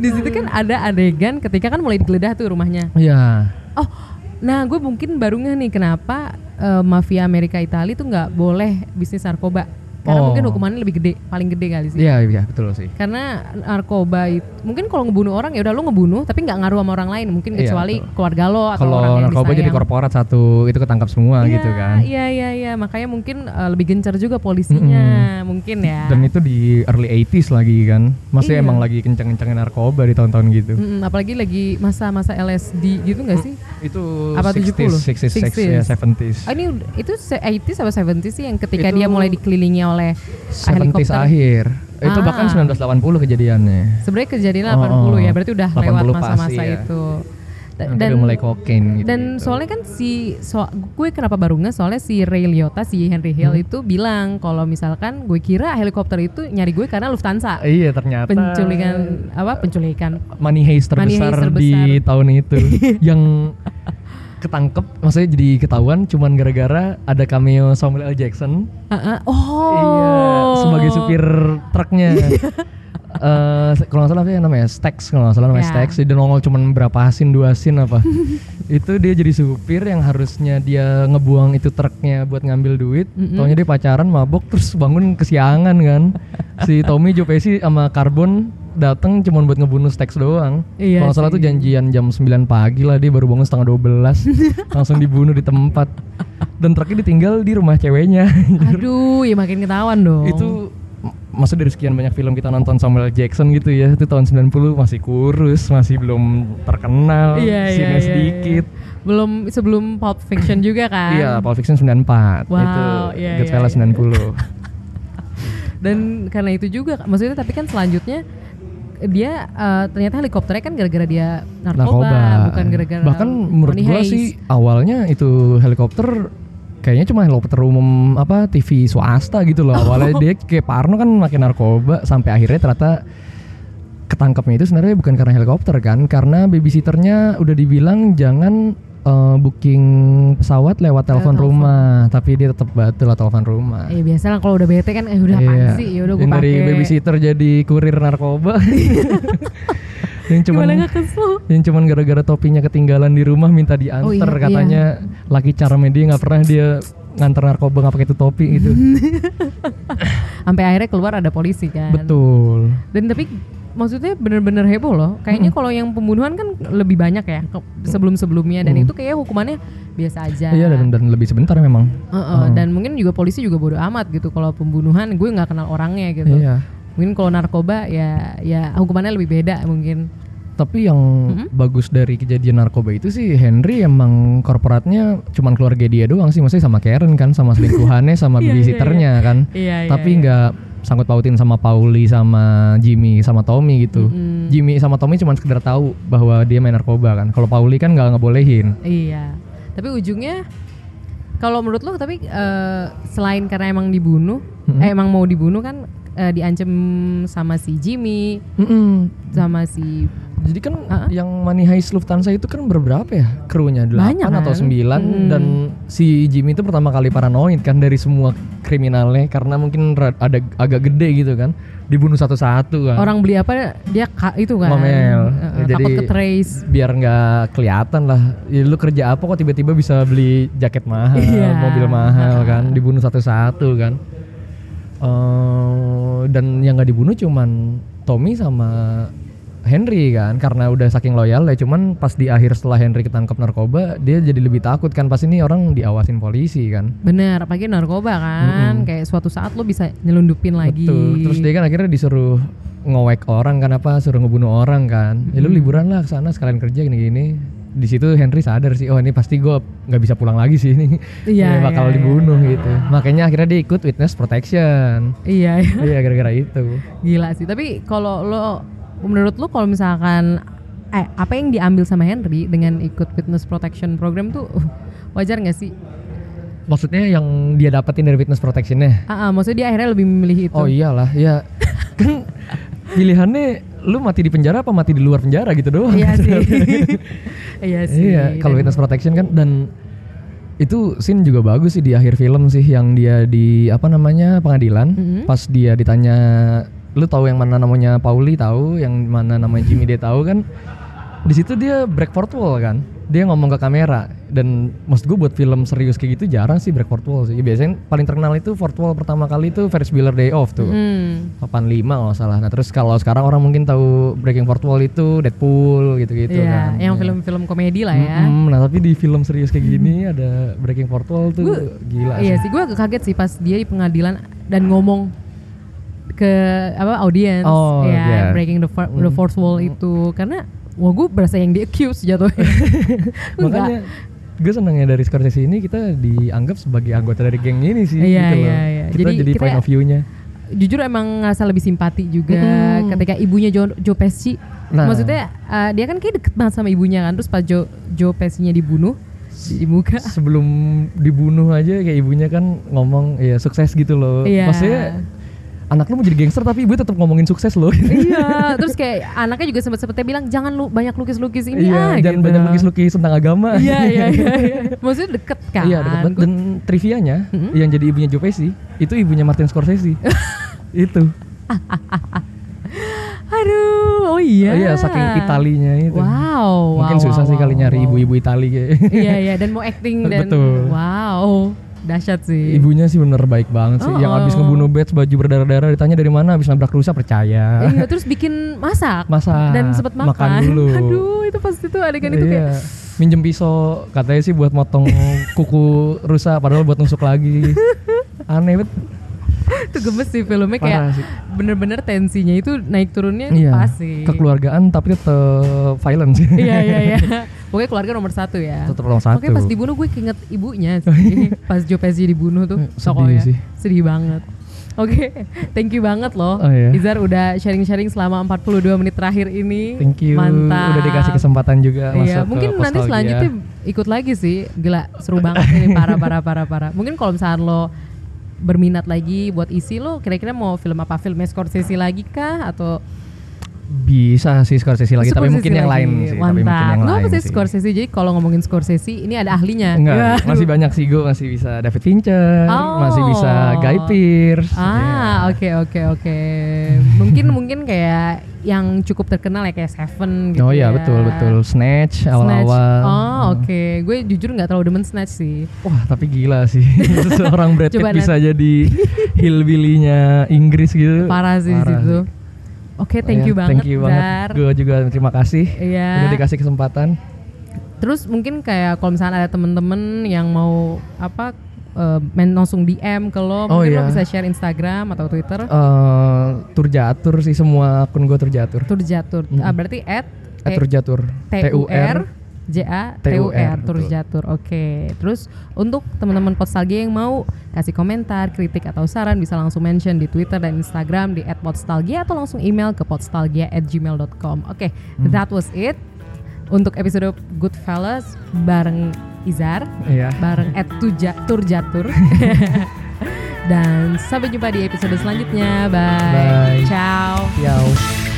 di situ kan ada adegan ketika kan mulai digeledah tuh rumahnya. Iya. Oh, nah gue mungkin baru ngeh nih kenapa eh, mafia Amerika Italia tuh nggak boleh bisnis narkoba. Karena Oh. mungkin hukumannya lebih gede, paling gede kali sih. Iya, iya betul sih. Karena narkoba itu mungkin kalau ngebunuh orang ya udah lu ngebunuh tapi nggak ngaruh sama orang lain, mungkin Iya, kecuali betul. keluarga lo atau Kalau orang yang narkoba jadi disayang. korporat satu itu ketangkap semua Iya, gitu kan. Iya iya iya, makanya mungkin eh, lebih gencar juga polisinya, mungkin ya. Dan itu di early 80s lagi kan. Maksudnya Iya. emang lagi kenceng-kencengnya narkoba di tahun-tahun gitu. Mm-mm, apalagi lagi masa-masa LSD gitu nggak sih? Itu Apa 60s, 70? 60s, 60s, ya 70s. Oh, ini itu se- 80s apa 70s sih yang ketika Itu dia mulai dikelilingi oleh 70s helikopter. akhir. Itu Ah. bahkan 1980 kejadiannya. Sebenarnya kejadian Oh, 80 ya, berarti udah 80 lewat masa-masa ya. itu. Da- Nanti udah mulai kokain gitu. dan soalnya kan si so, gue kenapa baru nggak soalnya si Ray Liotta si Henry Hill Hmm. itu bilang kalau misalkan gue kira helikopter itu nyari gue karena Lufthansa Iya ternyata penculikan apa penculikan money heist Money terbesar, heist di terbesar. tahun itu yang ketangkep maksudnya jadi ketahuan cuman gara-gara ada cameo Samuel L. Jackson. Ah, ah. oh. Iya sebagai supir truknya. Eh, kalau nggak salah apa ya namanya? Stax kalau nggak salah namanya Ya. Stax. Dia nongol cuman berapa scene dua scene apa. Itu dia jadi supir yang harusnya dia ngebuang itu truknya buat ngambil duit. Mm-mm. taunya dia pacaran mabok terus bangun kesiangan kan. Si Tommy Joe Pesci sama Carbon dateng cuman buat ngebunuh Stax doang. Iya kalau salah tuh janjian jam 9 pagi lah dia baru bangun setengah 12 langsung dibunuh di tempat. Dan truknya ditinggal di rumah ceweknya. Aduh ya makin ketahuan dong. Itu m- maksud dari sekian banyak film kita nonton Samuel. Jackson gitu ya itu tahun 90 masih kurus masih belum terkenal Iya, iya, sinnya iya, sedikit. Belum sebelum Pulp Fiction juga kan? Iya Pulp Fiction 94 Wow, itu iya, Goodfellas iya, iya. 90 dan karena itu juga maksudnya tapi kan selanjutnya dia eh, ternyata helikopternya kan gara-gara dia narkoba, bukan gara-gara bahkan menurut heist. sih awalnya itu helikopter kayaknya cuma helikopter umum apa TV swasta gitu loh. Awalnya dia kayak Parno kan makin narkoba sampai akhirnya ternyata ketangkapnya itu sebenarnya bukan karena helikopter kan karena babysitternya udah dibilang jangan eh, booking pesawat lewat telepon rumah tapi dia tetap batal lah telepon rumah. Iya biasa lah kalau udah bete kan eh udah apaan Iya. sih? Ya udah gue Yang dari pakai babysitter jadi kurir narkoba. Yang cuman yang cuman gara-gara topinya ketinggalan di rumah minta diantar Oh, iya, katanya. Laki charmnya dia nggak pernah dia nganter narkoba nggak pakai itu topi gitu. Sampai akhirnya keluar ada polisi kan. Betul. Dan tapi maksudnya bener-bener heboh loh. Kayaknya kalau yang pembunuhan kan lebih banyak ya sebelum-sebelumnya. Dan Mm. itu kayak hukumannya biasa aja. Iya dan, dan lebih sebentar memang. Heeh, Mm. dan mungkin juga polisi juga bodo amat gitu. Kalau pembunuhan gue nggak kenal orangnya gitu. Iya. Mungkin kalau narkoba ya ya hukumannya lebih beda mungkin. Tapi yang Mm-hmm. bagus dari kejadian narkoba itu sih Henry emang korporatnya cuman keluarga dia doang sih, maksudnya sama Karen kan, sama selingkuhannya, sama Iya, iya, babysitternya kan. Iya, iya, Tapi iya. Sangkut pautin sama Pauli, sama Jimmy, sama Tommy gitu. Mm-mm. Jimmy sama Tommy cuman sekedar tahu bahwa dia main narkoba kan. Kalau Pauli kan nggak ngebolehin. Iya. Tapi ujungnya kalau menurut lo tapi eh, selain karena emang dibunuh, Mm-mm. eh emang mau dibunuh kan eh, diancam sama si Jimmy, Mm-mm. sama si Jadi kan Uh-uh. yang Money Heist Lufthansa itu kan berberapa ya krunya? Banyak 8 atau kan? 9 Mm. dan si Jimmy itu pertama kali paranoid kan dari semua kriminalnya karena mungkin ada agak gede gitu kan. Dibunuh satu-satu kan. orang beli apa dia ka- itu kan. Eh, eh, Jadi ke trace. biar nggak kelihatan lah. Ya, lu kerja apa kok tiba-tiba bisa beli jaket mahal, Iya. mobil mahal kan, dibunuh satu-satu kan. Eh, dan yang nggak dibunuh cuman Tommy sama Henry kan karena udah saking loyal ya cuman pas di akhir setelah Henry ketangkep narkoba dia jadi lebih takut kan pas ini orang diawasin polisi kan Bener, apalagi narkoba kan, kayak suatu saat lo bisa nyelundupin lagi. Betul. Terus dia kan akhirnya disuruh ngowek orang kan apa, suruh ngebunuh orang kan. Ya lu liburan lah ke sana sekalian kerja gini-gini. Di situ Henry sadar sih, oh ini pasti gue nggak bisa pulang lagi sih ini. Iya, Ini bakal iya, dibunuh gitu. Makanya akhirnya dia ikut witness protection. Iya, iya. Iya gara-gara itu. gila sih. Tapi kalau lo, menurut lo kalau misalkan, eh apa yang diambil sama Henry dengan ikut witness protection program tuh uh, wajar nggak sih? Maksudnya yang dia dapetin dari witness protectionnya? Ah, ah, maksudnya dia akhirnya lebih memilih itu. Oh iyalah, ya kan pilihannya lu mati di penjara apa mati di luar penjara gitu doang. Iya sih. iya sih. Iya, kalau witness protection kan dan itu scene juga bagus sih di akhir film sih yang dia di apa namanya pengadilan Mhm. pas dia ditanya lu tahu yang mana namanya Pauli tahu yang mana namanya Jimmy dia tahu kan di situ dia break fourth wall kan dia ngomong ke kamera dan maksud gue buat film serius kayak gitu jarang sih break fourth wall sih biasanya paling terkenal itu fourth wall pertama kali itu Ferris Bueller Day Off tuh Hmm. 85 kalau salah. Nah terus kalau sekarang orang mungkin tahu Breaking Fourth Wall itu Deadpool gitu-gitu Iya, kan. yang Iya. film-film komedi lah ya. Mm-mm, nah tapi di film serius kayak gini ada Breaking Fourth Wall tuh Gua- gila Iya sih. sih, gue kaget sih pas dia di pengadilan dan ngomong ke apa audience, Oh, ya iya. breaking the, four- the fourth wall itu karena wah gue berasa yang di accuse jatuhnya. Nggak- Makanya gue senangnya dari Scorsese ini kita dianggap sebagai anggota dari geng ini sih Iya, gitu loh. iya, iya. Kita Jadi jadi, kita- point of view-nya. jujur emang ngerasa lebih simpati juga Mm-mm. ketika ibunya Joe, Joe Pesci. Nah. Maksudnya uh, dia kan kayak deket banget sama ibunya kan, terus pas Joe, Joe Pesci-nya dibunuh di muka. Sebelum dibunuh aja kayak ibunya kan ngomong ya sukses gitu loh. Iya. Maksudnya anak lu mau jadi gangster tapi ibu tetap ngomongin sukses loh. iya, terus kayak anaknya juga sempat-sempatnya bilang jangan lu banyak lukis-lukis ini ah iya, jangan gitu. banyak lukis-lukis tentang agama. Iya iya iya. iya. Maksudnya deket kan? Iya, deket banget. Dan trivianya yang jadi ibunya Joe Pesci itu ibunya Martin Scorsese. itu. Aduh, oh iya. Oh iya, saking Italinya itu. Wow. Mungkin wow, susah wow, sih kali wow, nyari wow. ibu-ibu Itali kayak. iya iya dan mau acting dan Betul. wow dahsyat sih. Ibunya sih bener baik banget sih. Yang Oh. abis ngebunuh Bates baju berdarah-darah ditanya dari mana abis nabrak rusa percaya. Iya terus bikin masak. Masak, Dan sempat makan. makan dulu. Aduh itu pasti tuh adegan itu kayak Iya. Minjem pisau katanya sih buat motong kuku rusa padahal buat nusuk lagi. Aneh banget. itu gemes sih filmnya kayak sih. bener-bener tensinya itu naik turunnya Iya. pas sih. Kekeluargaan tapi tetap violence. iya iya iya. Pokoknya keluarga nomor satu ya. Tetap nomor satu. Pokoknya pas dibunuh gue keinget ibunya sih. pas Joe Pesci dibunuh tuh. Eh, sedih sih. Sedih banget. Oke, thank you banget loh. Oh, iya. Izar udah sharing-sharing selama 42 menit terakhir ini. Thank you. Mantap. Udah dikasih kesempatan juga Iya, masuk mungkin ke nanti selanjutnya ikut lagi sih. Gila, seru banget ini parah parah parah parah. Mungkin kalau misalnya lo berminat lagi buat isi lo kira-kira mau film apa filmnya Scorsese lagi kah atau bisa sih Scorsese lagi, tapi mungkin yang lain sih. Tapi mungkin yang lain sih. Scorsese? Jadi kalau ngomongin Scorsese, ini ada ahlinya. Enggak, Waduh. masih banyak sih gue masih bisa David Fincher, Oh. masih bisa Guy Pearce. Ah, ya. oke oke oke. Mungkin mungkin kayak yang cukup terkenal ya kayak Seven gitu. Oh iya ya. betul betul Snatch awal-awal. Oh, oke. Gue jujur nggak terlalu demen Snatch sih. Wah tapi gila sih seorang Brad Pitt bisa jadi hillbilly-nya Inggris gitu. Parah sih di situ. sih. Oke, thank Ya, you banget. Thank you banget. Dar. Gue juga terima kasih. Iya. Udah dikasih kesempatan. Terus mungkin kayak kalau misalnya ada temen-temen yang mau apa eh, main langsung DM ke lo, Oh, mungkin lo iya. bisa share Instagram atau Twitter. eh tur jatur sih semua akun gue tur jatur. Tur jatur. Ah, berarti at Atur Jatur. T U R J A T U R T-U-R, Tur betul. Jatur. Oke. Terus untuk teman-teman Podstalgia yang mau kasih komentar, kritik atau saran bisa langsung mention di Twitter dan Instagram di @podstalgia atau langsung email ke podstalgia@gmail.com. Oke, Hmm. that was it untuk episode Goodfellas bareng Izar, Iya. bareng @tuja Tur Jatur. dan sampai jumpa di episode selanjutnya. Bye. Bye. Ciao. Yau.